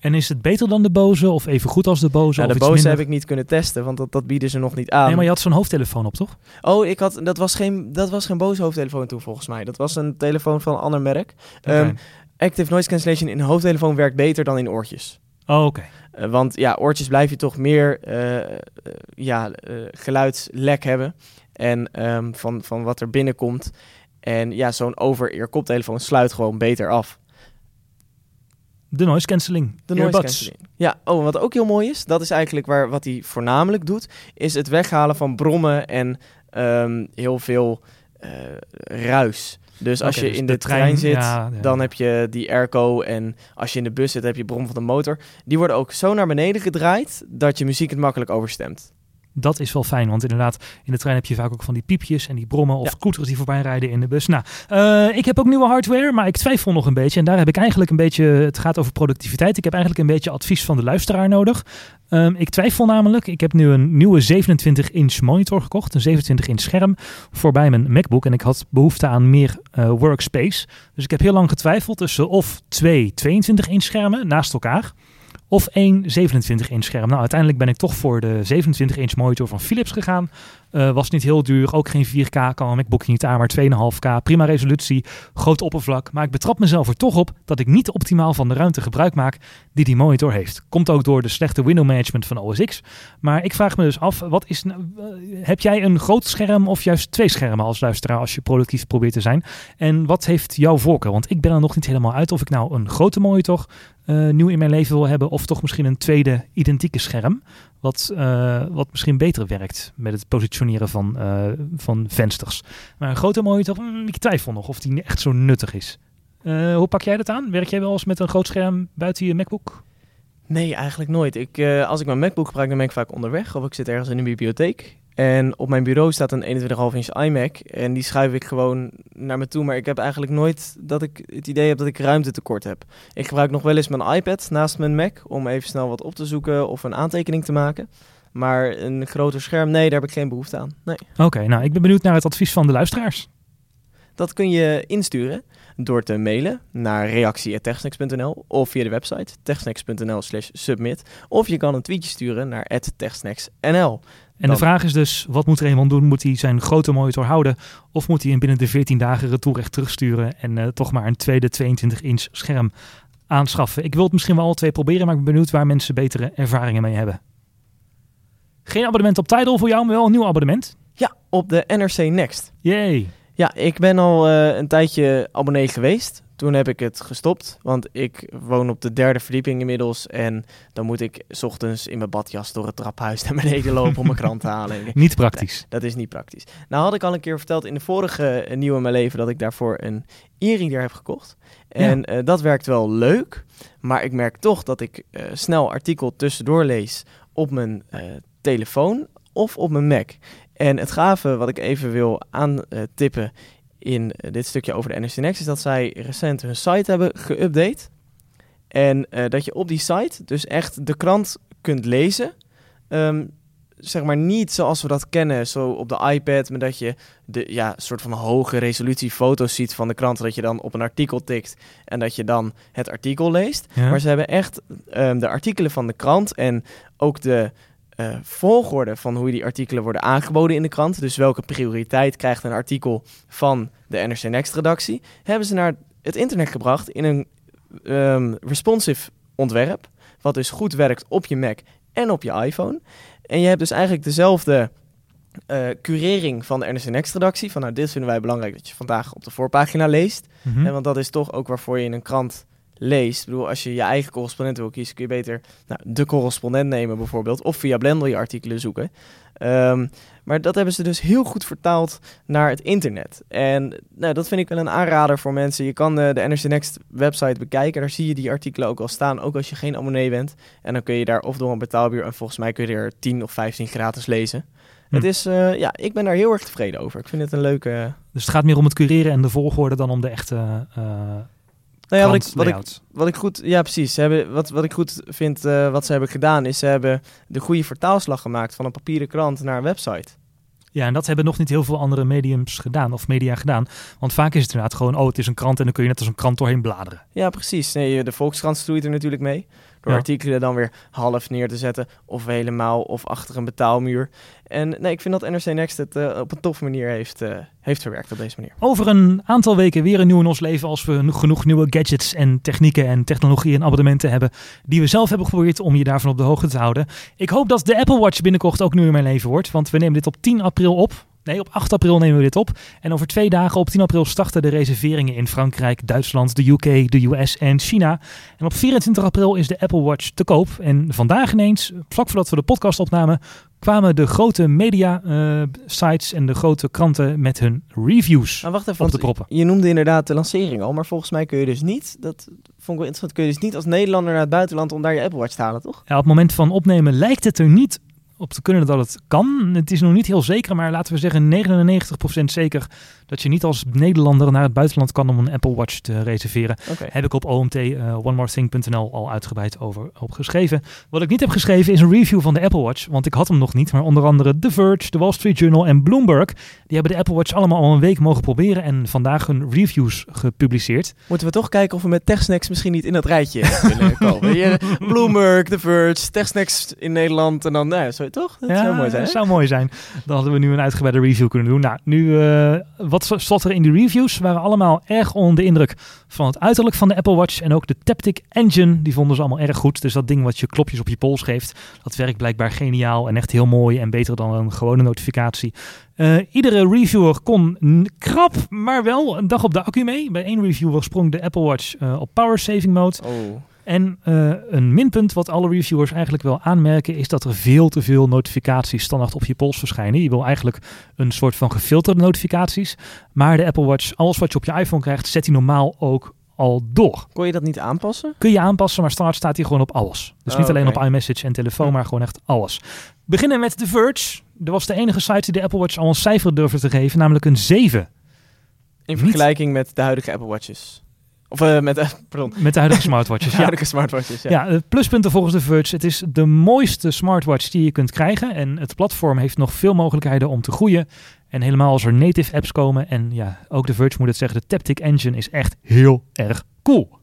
En is het beter dan de Boze of even goed als de Boze? Ja, de Boze heb ik niet kunnen testen, want dat, dat bieden ze nog niet aan. Nee, maar je had zo'n hoofdtelefoon op, toch? Oh, ik had, dat, was geen, dat was geen Boze hoofdtelefoon toen volgens mij. Dat was een telefoon van een ander merk. Okay. Um, active Noise Cancellation in een hoofdtelefoon werkt beter dan in oortjes. Oh, oké. Okay. Uh, want ja, oortjes blijf je toch meer uh, uh, ja, geluidslek hebben. En um, van, van wat er binnenkomt. En ja, zo'n over-ear koptelefoon sluit gewoon beter af. De noise cancelling. De noise cancelling. Ja, oh, wat ook heel mooi is, dat is eigenlijk waar, wat hij voornamelijk doet, is het weghalen van brommen en um, heel veel ruis. Dus als okay, je dus in de, de trein, trein, zit, ja, ja. dan heb je die airco. En als je in de bus zit, heb je brom van de motor. Die worden ook zo naar beneden gedraaid dat je muziek het makkelijk overstemt. Dat is wel fijn, want inderdaad, in de trein heb je vaak ook van die piepjes en die brommen of ja. scooters die voorbij rijden in de bus. Nou, uh, ik heb ook nieuwe hardware, maar ik twijfel nog een beetje. En daar heb ik eigenlijk een beetje, het gaat over productiviteit. Ik heb eigenlijk een beetje advies van de luisteraar nodig. Um, ik twijfel namelijk, ik heb nu een nieuwe 27-inch monitor gekocht, een 27-inch scherm, voorbij mijn MacBook. En ik had behoefte aan meer uh, workspace. Dus ik heb heel lang getwijfeld tussen of twee 22-inch schermen naast elkaar of één 27-inch scherm. Nou, uiteindelijk ben ik toch voor de 27-inch monitor van Philips gegaan. Uh, was niet heel duur, ook geen 4K, kan een MacBookje niet aan, maar 2,5K. Prima resolutie, groot oppervlak. Maar ik betrap mezelf er toch op dat ik niet optimaal van de ruimte gebruik maak die die monitor heeft. Komt ook door de slechte window management van OS X. Maar ik vraag me dus af, wat is, uh, heb jij een groot scherm of juist twee schermen als luisteraar als je productief probeert te zijn? En wat heeft jouw voorkeur? Want ik ben er nog niet helemaal uit of ik nou een grote monitor uh, nieuw in mijn leven wil hebben of toch misschien een tweede identieke scherm. Wat, wat misschien beter werkt met het positioneren van, uh, van vensters. Maar een grote monitor, mm, ik twijfel nog of die echt zo nuttig is. Uh, hoe pak jij dat aan? Werk jij wel eens met een groot scherm buiten je MacBook? Nee, eigenlijk nooit. Ik, als ik mijn MacBook gebruik, dan ben ik vaak onderweg. Of ik zit ergens in een bibliotheek. En op mijn bureau staat een 21,5 inch iMac. En die schuif ik gewoon naar me toe. Maar ik heb eigenlijk nooit dat ik het idee heb dat ik ruimte tekort heb. Ik gebruik nog wel eens mijn iPad naast mijn Mac om even snel wat op te zoeken of een aantekening te maken. Maar een groter scherm, nee, daar heb ik geen behoefte aan. Nee. Oké, okay, nou ik ben benieuwd naar het advies van de luisteraars. dat kun je insturen door te mailen naar reactie.techsnacks.nl of via de website techsnacks.nl slash submit. Of je kan een tweetje sturen naar techsnacksnl. En de vraag is dus, wat moet Raymond doen? Moet hij zijn grote monitor houden? Of moet hij hem binnen de 14 dagen retourrecht terugsturen en uh, toch maar een tweede 22-inch scherm aanschaffen? Ik wil het misschien wel alle twee proberen, maar ik ben benieuwd waar mensen betere ervaringen mee hebben. Geen abonnement op Tidal voor jou, maar wel een nieuw abonnement. Ja, op de NRC Next. Yay. Ja, ik ben al uh, een tijdje abonnee geweest. Toen heb ik het gestopt, want ik woon op de derde verdieping inmiddels. En dan moet ik s ochtends in mijn badjas door het traphuis naar beneden lopen om mijn krant te halen. [LAUGHS] niet praktisch. Nee, dat is niet praktisch. Nou had ik al een keer verteld in de vorige uh, Nieuw in Mijn Leven dat ik daarvoor een e-reader heb gekocht. En ja. uh, dat werkt wel leuk, maar ik merk toch dat ik snel artikel tussendoor lees op mijn telefoon of op mijn Mac. En het gave wat ik even wil aantippen in dit stukje over de NRC Next is dat zij recent hun site hebben geüpdate. En uh, dat je op die site dus echt de krant kunt lezen. Um, zeg maar niet zoals we dat kennen, zo op de iPad, maar dat je de ja, soort van hoge resolutie foto's ziet van de krant, dat je dan op een artikel tikt en dat je dan het artikel leest. Ja. Maar ze hebben echt um, de artikelen van de krant en ook de uh, volgorde van hoe die artikelen worden aangeboden in de krant. Dus welke prioriteit krijgt een artikel van de NRC Next redactie. Hebben ze naar het internet gebracht in een um, responsive ontwerp. Wat dus goed werkt op je Mac en op je iPhone. En je hebt dus eigenlijk dezelfde uh, curering van de NRC Next redactie. Van nou, dit vinden wij belangrijk dat je vandaag op de voorpagina leest. Mm -hmm. en want dat is toch ook waarvoor je in een krant leest. Ik bedoel, als je je eigen correspondent wil kiezen, kun je beter nou, de correspondent nemen bijvoorbeeld. Of via Blender je artikelen zoeken. Um, maar dat hebben ze dus heel goed vertaald naar het internet. En nou, dat vind ik wel een aanrader voor mensen. Je kan de, de NRC Next website bekijken. Daar zie je die artikelen ook al staan, ook als je geen abonnee bent. En dan kun je daar of door een betaalbuur, en volgens mij kun je er 10 of 15 gratis lezen. Hm. Het is, uh, ja, ik ben daar heel erg tevreden over. Ik vind het een leuke... Dus het gaat meer om het cureren en de volgorde dan om de echte... Uh... Nou ja, wat ik, wat, ik, wat ik goed, ja precies. Ze hebben, wat, wat ik goed vind, uh, wat ze hebben gedaan, is ze hebben de goede vertaalslag gemaakt van een papieren krant naar een website. Ja, en dat hebben nog niet heel veel andere mediums gedaan of media gedaan. Want vaak is het inderdaad gewoon, oh, het is een krant en dan kun je net als een krant doorheen bladeren. Ja, precies. Nee, de Volkskrant stoeit er natuurlijk mee. Door ja. artikelen dan weer half neer te zetten of helemaal of achter een betaalmuur. En nee, ik vind dat NRC Next het uh, op een toffe manier heeft, uh, heeft verwerkt op deze manier. Over een aantal weken weer een nieuw in ons leven als we genoeg nieuwe gadgets en technieken en technologie en abonnementen hebben die we zelf hebben geprobeerd om je daarvan op de hoogte te houden. Ik hoop dat de Apple Watch binnenkort ook nu in mijn leven wordt, want we nemen dit op 10 april op. Nee, op 8 april nemen we dit op. En over twee dagen, op 10 april, starten de reserveringen in Frankrijk, Duitsland, de UK, de US en China. En op 24 april is de Apple Watch te koop. En vandaag ineens, vlak voordat we de podcast opnamen, kwamen de grote media uh, sites en de grote kranten met hun reviews maar wacht even, op de proppen. Je noemde inderdaad de lancering al, maar volgens mij kun je dus niet, dat vond ik wel interessant, kun je dus niet als Nederlander naar het buitenland om daar je Apple Watch te halen, toch? Ja, op het moment van opnemen lijkt het er niet op te kunnen dat het kan. Het is nog niet heel zeker, maar laten we zeggen 99% zeker dat je niet als Nederlander naar het buitenland kan om een Apple Watch te reserveren. Okay. Heb ik op omt uh, onenorething.nl al uitgebreid over op geschreven. Wat ik niet heb geschreven is een review van de Apple Watch, want ik had hem nog niet. Maar onder andere The Verge, The Wall Street Journal en Bloomberg, die hebben de Apple Watch allemaal al een week mogen proberen en vandaag hun reviews gepubliceerd. Moeten we toch kijken of we met TechSnacks misschien niet in dat rijtje [LAUGHS] kunnen komen. Je, Bloomberg, The Verge, TechSnacks in Nederland en dan, nou, zo, toch? Dat ja, zou mooi zijn. Dat zou mooi zijn. Dan hadden we nu een uitgebreide review kunnen doen. Nou, nu, uh, wat stond er in die reviews? Waren allemaal erg onder de indruk van het uiterlijk van de Apple Watch. En ook de Taptic Engine, die vonden ze allemaal erg goed. Dus dat ding wat je klopjes op je pols geeft, dat werkt blijkbaar geniaal en echt heel mooi en beter dan een gewone notificatie. Uh, iedere reviewer kon krap, maar wel een dag op de accu mee. Bij één reviewer sprong de Apple Watch uh, op power saving mode. Oh. En uh, een minpunt wat alle reviewers eigenlijk wel aanmerken is dat er veel te veel notificaties standaard op je pols verschijnen. Je wil eigenlijk een soort van gefilterde notificaties. Maar de Apple Watch, alles wat je op je iPhone krijgt, zet hij normaal ook al door. Kon je dat niet aanpassen? Kun je aanpassen, maar standaard staat hij gewoon op alles. Dus Oh, niet alleen oké. op iMessage en telefoon, maar gewoon echt alles. Beginnen met The Verge. Er was de enige site die de Apple Watch al een cijfer durfde te geven, namelijk een 7. In vergelijking met de huidige Apple Watches. Of uh, met, uh, pardon. Met de huidige smartwatches. [LAUGHS] de huidige smartwatches, ja. ja. pluspunten volgens de Verge. Het is de mooiste smartwatch die je kunt krijgen. En het platform heeft nog veel mogelijkheden om te groeien. En helemaal als er native apps komen. En ja, ook de Verge moet het zeggen, de Taptic Engine is echt heel erg cool.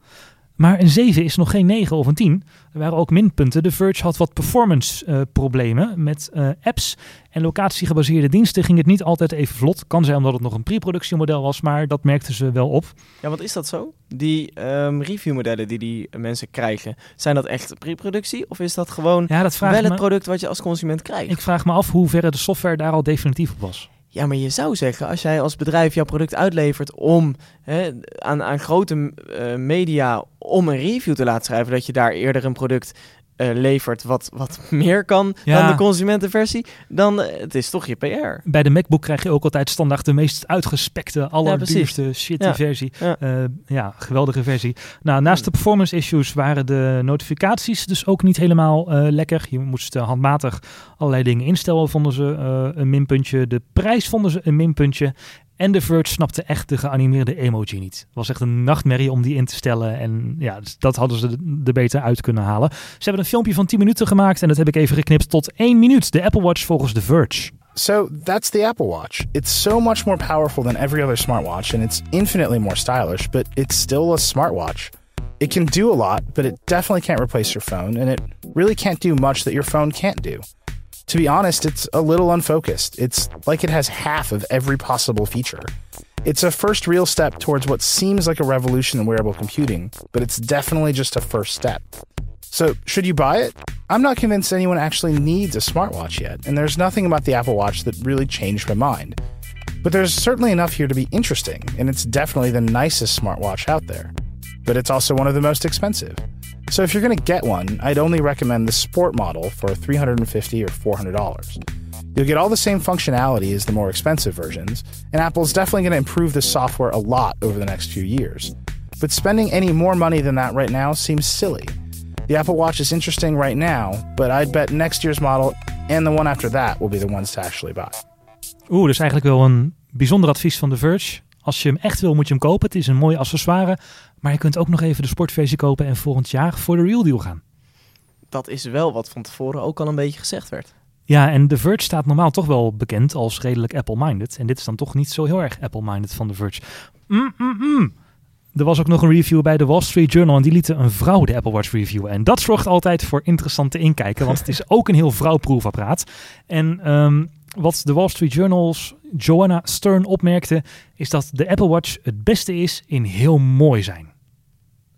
Maar een 7 is nog geen 9 of een 10. Er waren ook minpunten. De Verge had wat performance uh, problemen met uh, apps en locatiegebaseerde diensten ging het niet altijd even vlot. Kan zijn omdat het nog een pre-productiemodel was, maar dat merkten ze wel op. Ja, wat is dat zo? Die um, reviewmodellen die die mensen krijgen, zijn dat echt pre-productie of is dat gewoon ja, dat wel het product wat je als consument krijgt? Ik vraag me af hoe ver de software daar al definitief op was. Ja, maar je zou zeggen, als jij als bedrijf jouw product uitlevert om hè, aan, aan grote uh, media om een review te laten schrijven, dat je daar eerder een product uh, levert wat, wat meer kan ja. dan de consumentenversie, dan uh, het is toch je PR. Bij de MacBook krijg je ook altijd standaard de meest uitgespekte, allerduurste ja, shitty ja. versie. Ja. Uh, ja, geweldige versie. Nou, naast de performance issues waren de notificaties dus ook niet helemaal lekker. Je moest handmatig allerlei dingen instellen, vonden ze een minpuntje. De prijs vonden ze een minpuntje. En The Verge snapte echt de geanimeerde emoji niet. Het was echt een nachtmerrie om die in te stellen. En ja, dus dat hadden ze er beter uit kunnen halen. Ze hebben een filmpje van 10 minuten gemaakt en dat heb ik even geknipt tot 1 minuut. De Apple Watch volgens The Verge. So that's the Apple Watch. It's so much more powerful than every other smartwatch and it's infinitely more stylish, but it's still a smartwatch. It can do a lot, but it definitely can't replace your phone and it really can't do much that your phone can't do. To be honest, it's a little unfocused. It's like it has half of every possible feature. It's a first real step towards what seems like a revolution in wearable computing, but it's definitely just a first step. So, should you buy it? I'm not convinced anyone actually needs a smartwatch yet, and there's nothing about the Apple Watch that really changed my mind. But there's certainly enough here to be interesting, and it's definitely the nicest smartwatch out there. But it's also one of the most expensive. So if you're going to get one, I'd only recommend the sport model for 350 or $400. You'll get all the same functionality as the more expensive versions, and Apple's definitely going to improve the software a lot over the next few years. But spending any more money than that right now seems silly. The Apple Watch is interesting right now, but I'd bet next year's model and the one after that will be the ones to actually buy. Oeh, dus eigenlijk wel een bijzonder advies van The Verge. Als je hem echt wil, moet je hem kopen. Het is een mooi accessoire. Maar je kunt ook nog even de sportversie kopen en volgend jaar voor de real deal gaan. Dat is wel wat van tevoren ook al een beetje gezegd werd. Ja, en The Verge staat normaal toch wel bekend als redelijk Apple-minded. En dit is dan toch niet zo heel erg Apple-minded van The Verge. Mm, mm, mm. Er was ook nog een review bij de Wall Street Journal en die lieten een vrouw de Apple Watch reviewen. En dat zorgt altijd voor interessante inkijken, want het is [LAUGHS] ook een heel vrouwproefapparaat. En um, wat de Wall Street Journal's Joanna Stern opmerkte, is dat de Apple Watch het beste is in heel mooi zijn.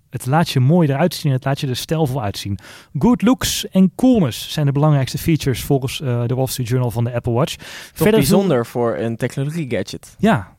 Het laat je mooi eruit zien, het laat je er stijlvol uitzien. Good looks en coolness zijn de belangrijkste features volgens uh, de Wall Street Journal van de Apple Watch. Toch Verder bijzonder voor een technologie gadget. Ja,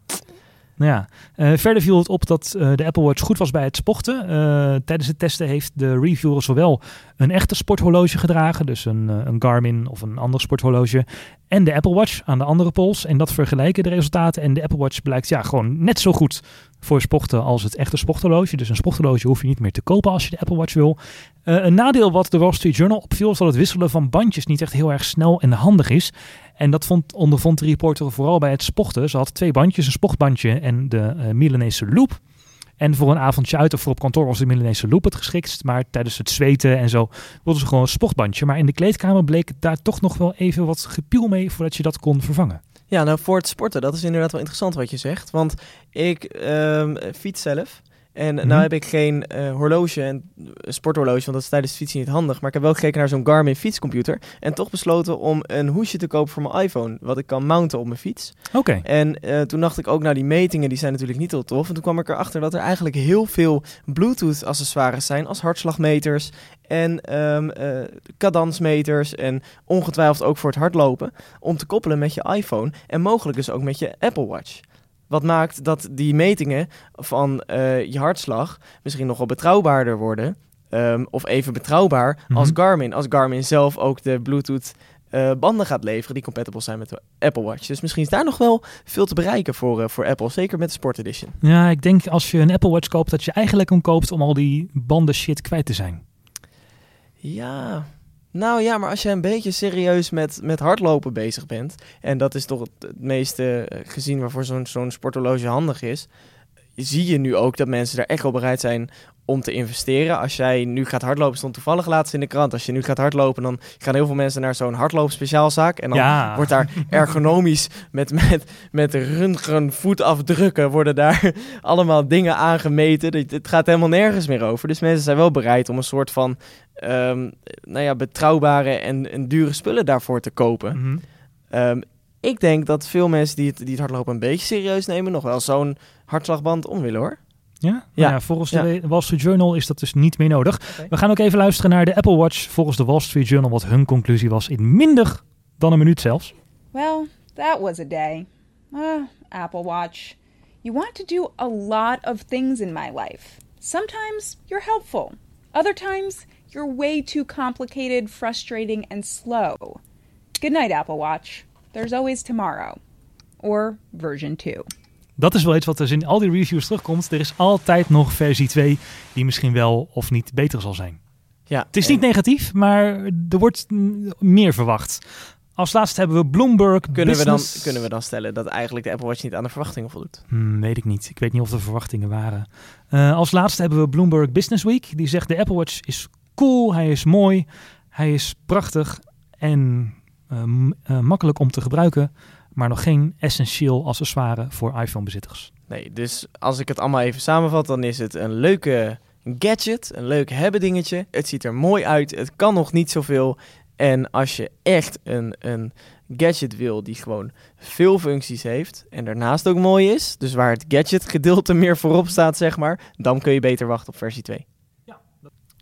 nou ja, uh, verder viel het op dat uh, de Apple Watch goed was bij het sporten. Uh, tijdens het testen heeft de reviewer zowel een echte sporthorloge gedragen, dus een, een Garmin of een ander sporthorloge, en de Apple Watch aan de andere pols. En dat vergelijken de resultaten. En de Apple Watch blijkt ja, gewoon net zo goed voor sporten als het echte sporthorloge. Dus een sporthorloge hoef je niet meer te kopen als je de Apple Watch wil. Uh, een nadeel wat de Wall Street Journal opviel is dat het wisselen van bandjes niet echt heel erg snel en handig is. En dat vond, ondervond de reporter vooral bij het sporten. Ze had twee bandjes, een sportbandje en de uh, Milanese Loop. En voor een avondje uit of voor op kantoor was de Milanese Loop het geschiktst. Maar tijdens het zweten en zo wilden ze gewoon een sportbandje. Maar in de kleedkamer bleek daar toch nog wel even wat gepiel mee voordat je dat kon vervangen. Ja, nou voor het sporten, dat is inderdaad wel interessant wat je zegt. Want ik um, fiets zelf. En mm nou heb ik geen uh, horloge en sporthorloge, want dat is tijdens fietsen niet handig. Maar ik heb wel gekeken naar zo'n Garmin fietscomputer. En toch besloten om een hoesje te kopen voor mijn iPhone. Wat ik kan mounten op mijn fiets. Oké. En uh, toen dacht ik ook, nou die metingen die zijn natuurlijk niet heel tof. En toen kwam ik erachter dat er eigenlijk heel veel Bluetooth accessoires zijn. Als hartslagmeters en um, uh, cadansmeters. En ongetwijfeld ook voor het hardlopen. Om te koppelen met je iPhone. En mogelijk dus ook met je Apple Watch. Wat maakt dat die metingen van uh, je hartslag misschien nog wel betrouwbaarder worden. Um, of even betrouwbaar mm -hmm. als Garmin. Als Garmin zelf ook de Bluetooth uh, banden gaat leveren die compatible zijn met de Apple Watch. Dus misschien is daar nog wel veel te bereiken voor, uh, voor Apple. Zeker met de Sport Edition. Ja, ik denk als je een Apple Watch koopt, dat je eigenlijk hem koopt om al die banden shit kwijt te zijn. Ja, nou ja, maar als je een beetje serieus met, met hardlopen bezig bent, en dat is toch het, meeste gezien waarvoor zo'n zo'n sporthorloge handig is, zie je nu ook dat mensen daar echt wel bereid zijn om te investeren. Als jij nu gaat hardlopen, stond toevallig laatst in de krant. Als je nu gaat hardlopen, dan gaan heel veel mensen naar zo'n hardloopspeciaalzaak. En dan Ja. wordt daar [LAUGHS] ergonomisch met, met, met röntgen voetafdrukken worden daar [LAUGHS] allemaal dingen aangemeten. Het gaat helemaal nergens meer over. Dus mensen zijn wel bereid om een soort van ehm, nou ja, betrouwbare en, en dure spullen daarvoor te kopen. Mhm. Ehm, ik denk dat veel mensen die het, die het hardlopen een beetje serieus nemen, nog wel zo'n hartslagband om willen hoor. Ja? Nou Ja. ja, volgens Ja. de Wall Street Journal is dat dus niet meer nodig. We gaan ook even luisteren naar de Apple Watch. Volgens de Wall Street Journal wat hun conclusie was in minder dan een minuut zelfs. Well, that was a day. Ah, Apple Watch. You want to do a lot of things in my life. Sometimes you're helpful. Other times you're way too complicated, frustrating, and slow. Good night, Apple Watch. There's always tomorrow. Or version 2. Dat is wel iets wat dus in al die reviews terugkomt. Er is altijd nog versie 2 die misschien wel of niet beter zal zijn. Ja, Het is en niet negatief, maar er wordt meer verwacht. Als laatste hebben we Bloomberg kunnen, we dan, Business. kunnen we dan stellen dat eigenlijk de Apple Watch niet aan de verwachtingen voldoet? Hmm, weet ik niet. Ik weet niet of er verwachtingen waren. Eh, als laatste hebben we Bloomberg Business Week. Die zegt de Apple Watch is cool, hij is mooi, hij is prachtig en eh, m- eh, makkelijk om te gebruiken. Maar nog geen essentieel accessoire voor iPhone-bezitters. Nee, dus als ik het allemaal even samenvat, dan is het een leuke gadget, een leuk hebben dingetje. Het ziet er mooi uit, het kan nog niet zoveel. En als je echt een, een gadget wil die gewoon veel functies heeft en daarnaast ook mooi is, dus waar het gadget gedeelte meer voorop staat, zeg maar, dan kun je beter wachten op versie 2.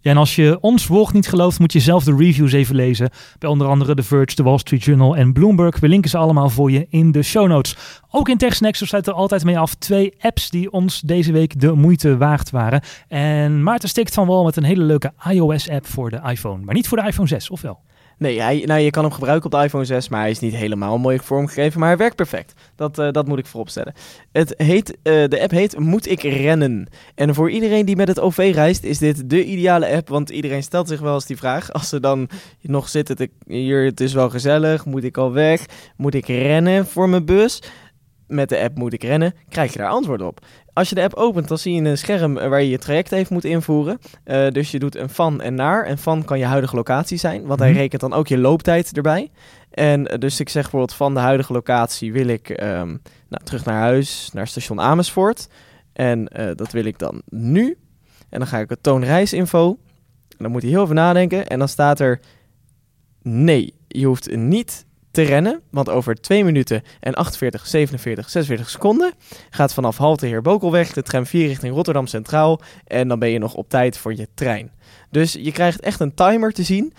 En als je ons woord niet gelooft, moet je zelf de reviews even lezen. Bij onder andere The Verge, The Wall Street Journal en Bloomberg. We linken ze allemaal voor je in de show notes. Ook in TechSnacks, we sluiten er altijd mee af, twee apps die ons deze week de moeite waard waren. En Maarten stikt van wel met een hele leuke iOS-app voor de iPhone. Maar niet voor de iPhone 6, of wel? Nee, hij, nou, je kan hem gebruiken op de iPhone 6, maar hij is niet helemaal mooi vormgegeven. Maar hij werkt perfect. Dat, eh, dat moet ik vooropstellen. Het heet, eh, de app heet Moet ik rennen? En voor iedereen die met het OV reist, is dit de ideale app. Want iedereen stelt zich wel eens die vraag. [LAUGHS] Als ze dan nog zitten, te, hier, het is wel gezellig. Moet ik al weg? Moet ik rennen voor mijn bus? Met de app Moet ik rennen? Krijg je daar antwoord op. Als je de app opent, dan zie je een scherm eh, waar je je traject even moet invoeren. Eh, dus je doet een van en naar. En van kan je huidige locatie zijn, want hij Mhm. rekent dan ook je looptijd erbij. En eh, dus ik zeg bijvoorbeeld van de huidige locatie wil ik ehm, nou, terug naar huis, naar station Amersfoort. En dat wil ik dan nu. En dan ga ik het toon reisinfo. En dan moet hij heel even nadenken. En dan staat er nee, je hoeft niet te rennen. Want over 2 minuten en 48, 47, 46 seconden gaat vanaf halte Heer Bokelweg de tram 4 richting Rotterdam Centraal. En dan ben je nog op tijd voor je trein. Dus je krijgt echt een timer te zien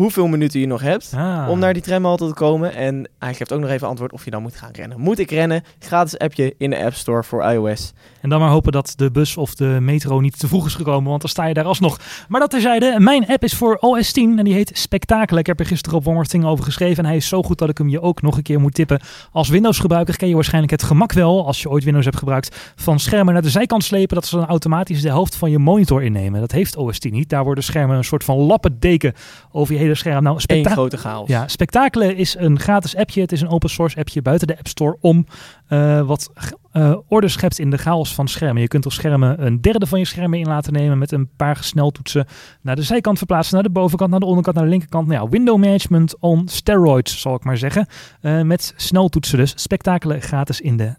hoeveel minuten je nog hebt Ah. om naar die tramhalte te komen. En hij geeft ook nog even antwoord of je dan moet gaan rennen. Moet ik rennen? Gratis appje in de App Store voor iOS. En dan maar hopen dat de bus of de metro niet te vroeg is gekomen, want dan sta je daar alsnog. Maar dat terzijde, mijn app is voor OS 10 en die heet Spectakel. Ik heb er gisteren op Thing over geschreven en hij is zo goed dat ik hem je ook nog een keer moet tippen. Als Windows-gebruiker ken je waarschijnlijk het gemak wel, als je ooit Windows hebt gebruikt, van schermen naar de zijkant slepen, dat ze dan automatisch de helft van je monitor innemen. Dat heeft OS 10 niet. Daar worden schermen een soort van lappendeken over je hele scherm. Nou, Eén grote chaos. ja, Spectacle is een gratis appje. Het is een open source appje buiten de App Store om eh, wat eh orde schept in de chaos van schermen. Je kunt op schermen een derde van je schermen in laten nemen met een paar sneltoetsen naar de zijkant verplaatsen, naar de bovenkant, naar de onderkant, naar de linkerkant. Nou ja, window management on steroids, zal ik maar zeggen. Eh, met sneltoetsen dus. Spectacle gratis in de,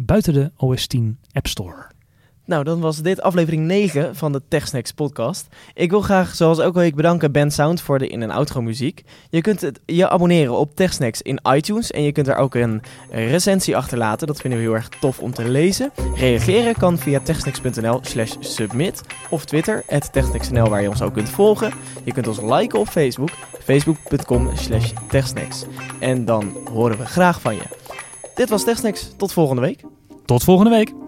buiten de OS 10 App Store. Nou, dan was dit aflevering 9 van de TechSnacks podcast. Ik wil graag, zoals elke week, bedanken Ben Sound voor de in- en outro muziek. Je kunt je abonneren op TechSnacks in iTunes en je kunt daar ook een recensie achterlaten. Dat vinden we heel erg tof om te lezen. Reageren kan via techsnacks.nl slash submit of Twitter, techsnacks.nl waar je ons ook kunt volgen. Je kunt ons liken op Facebook, facebook.com slash techsnacks. En dan horen we graag van je. Dit was TechSnacks, tot volgende week. Tot volgende week.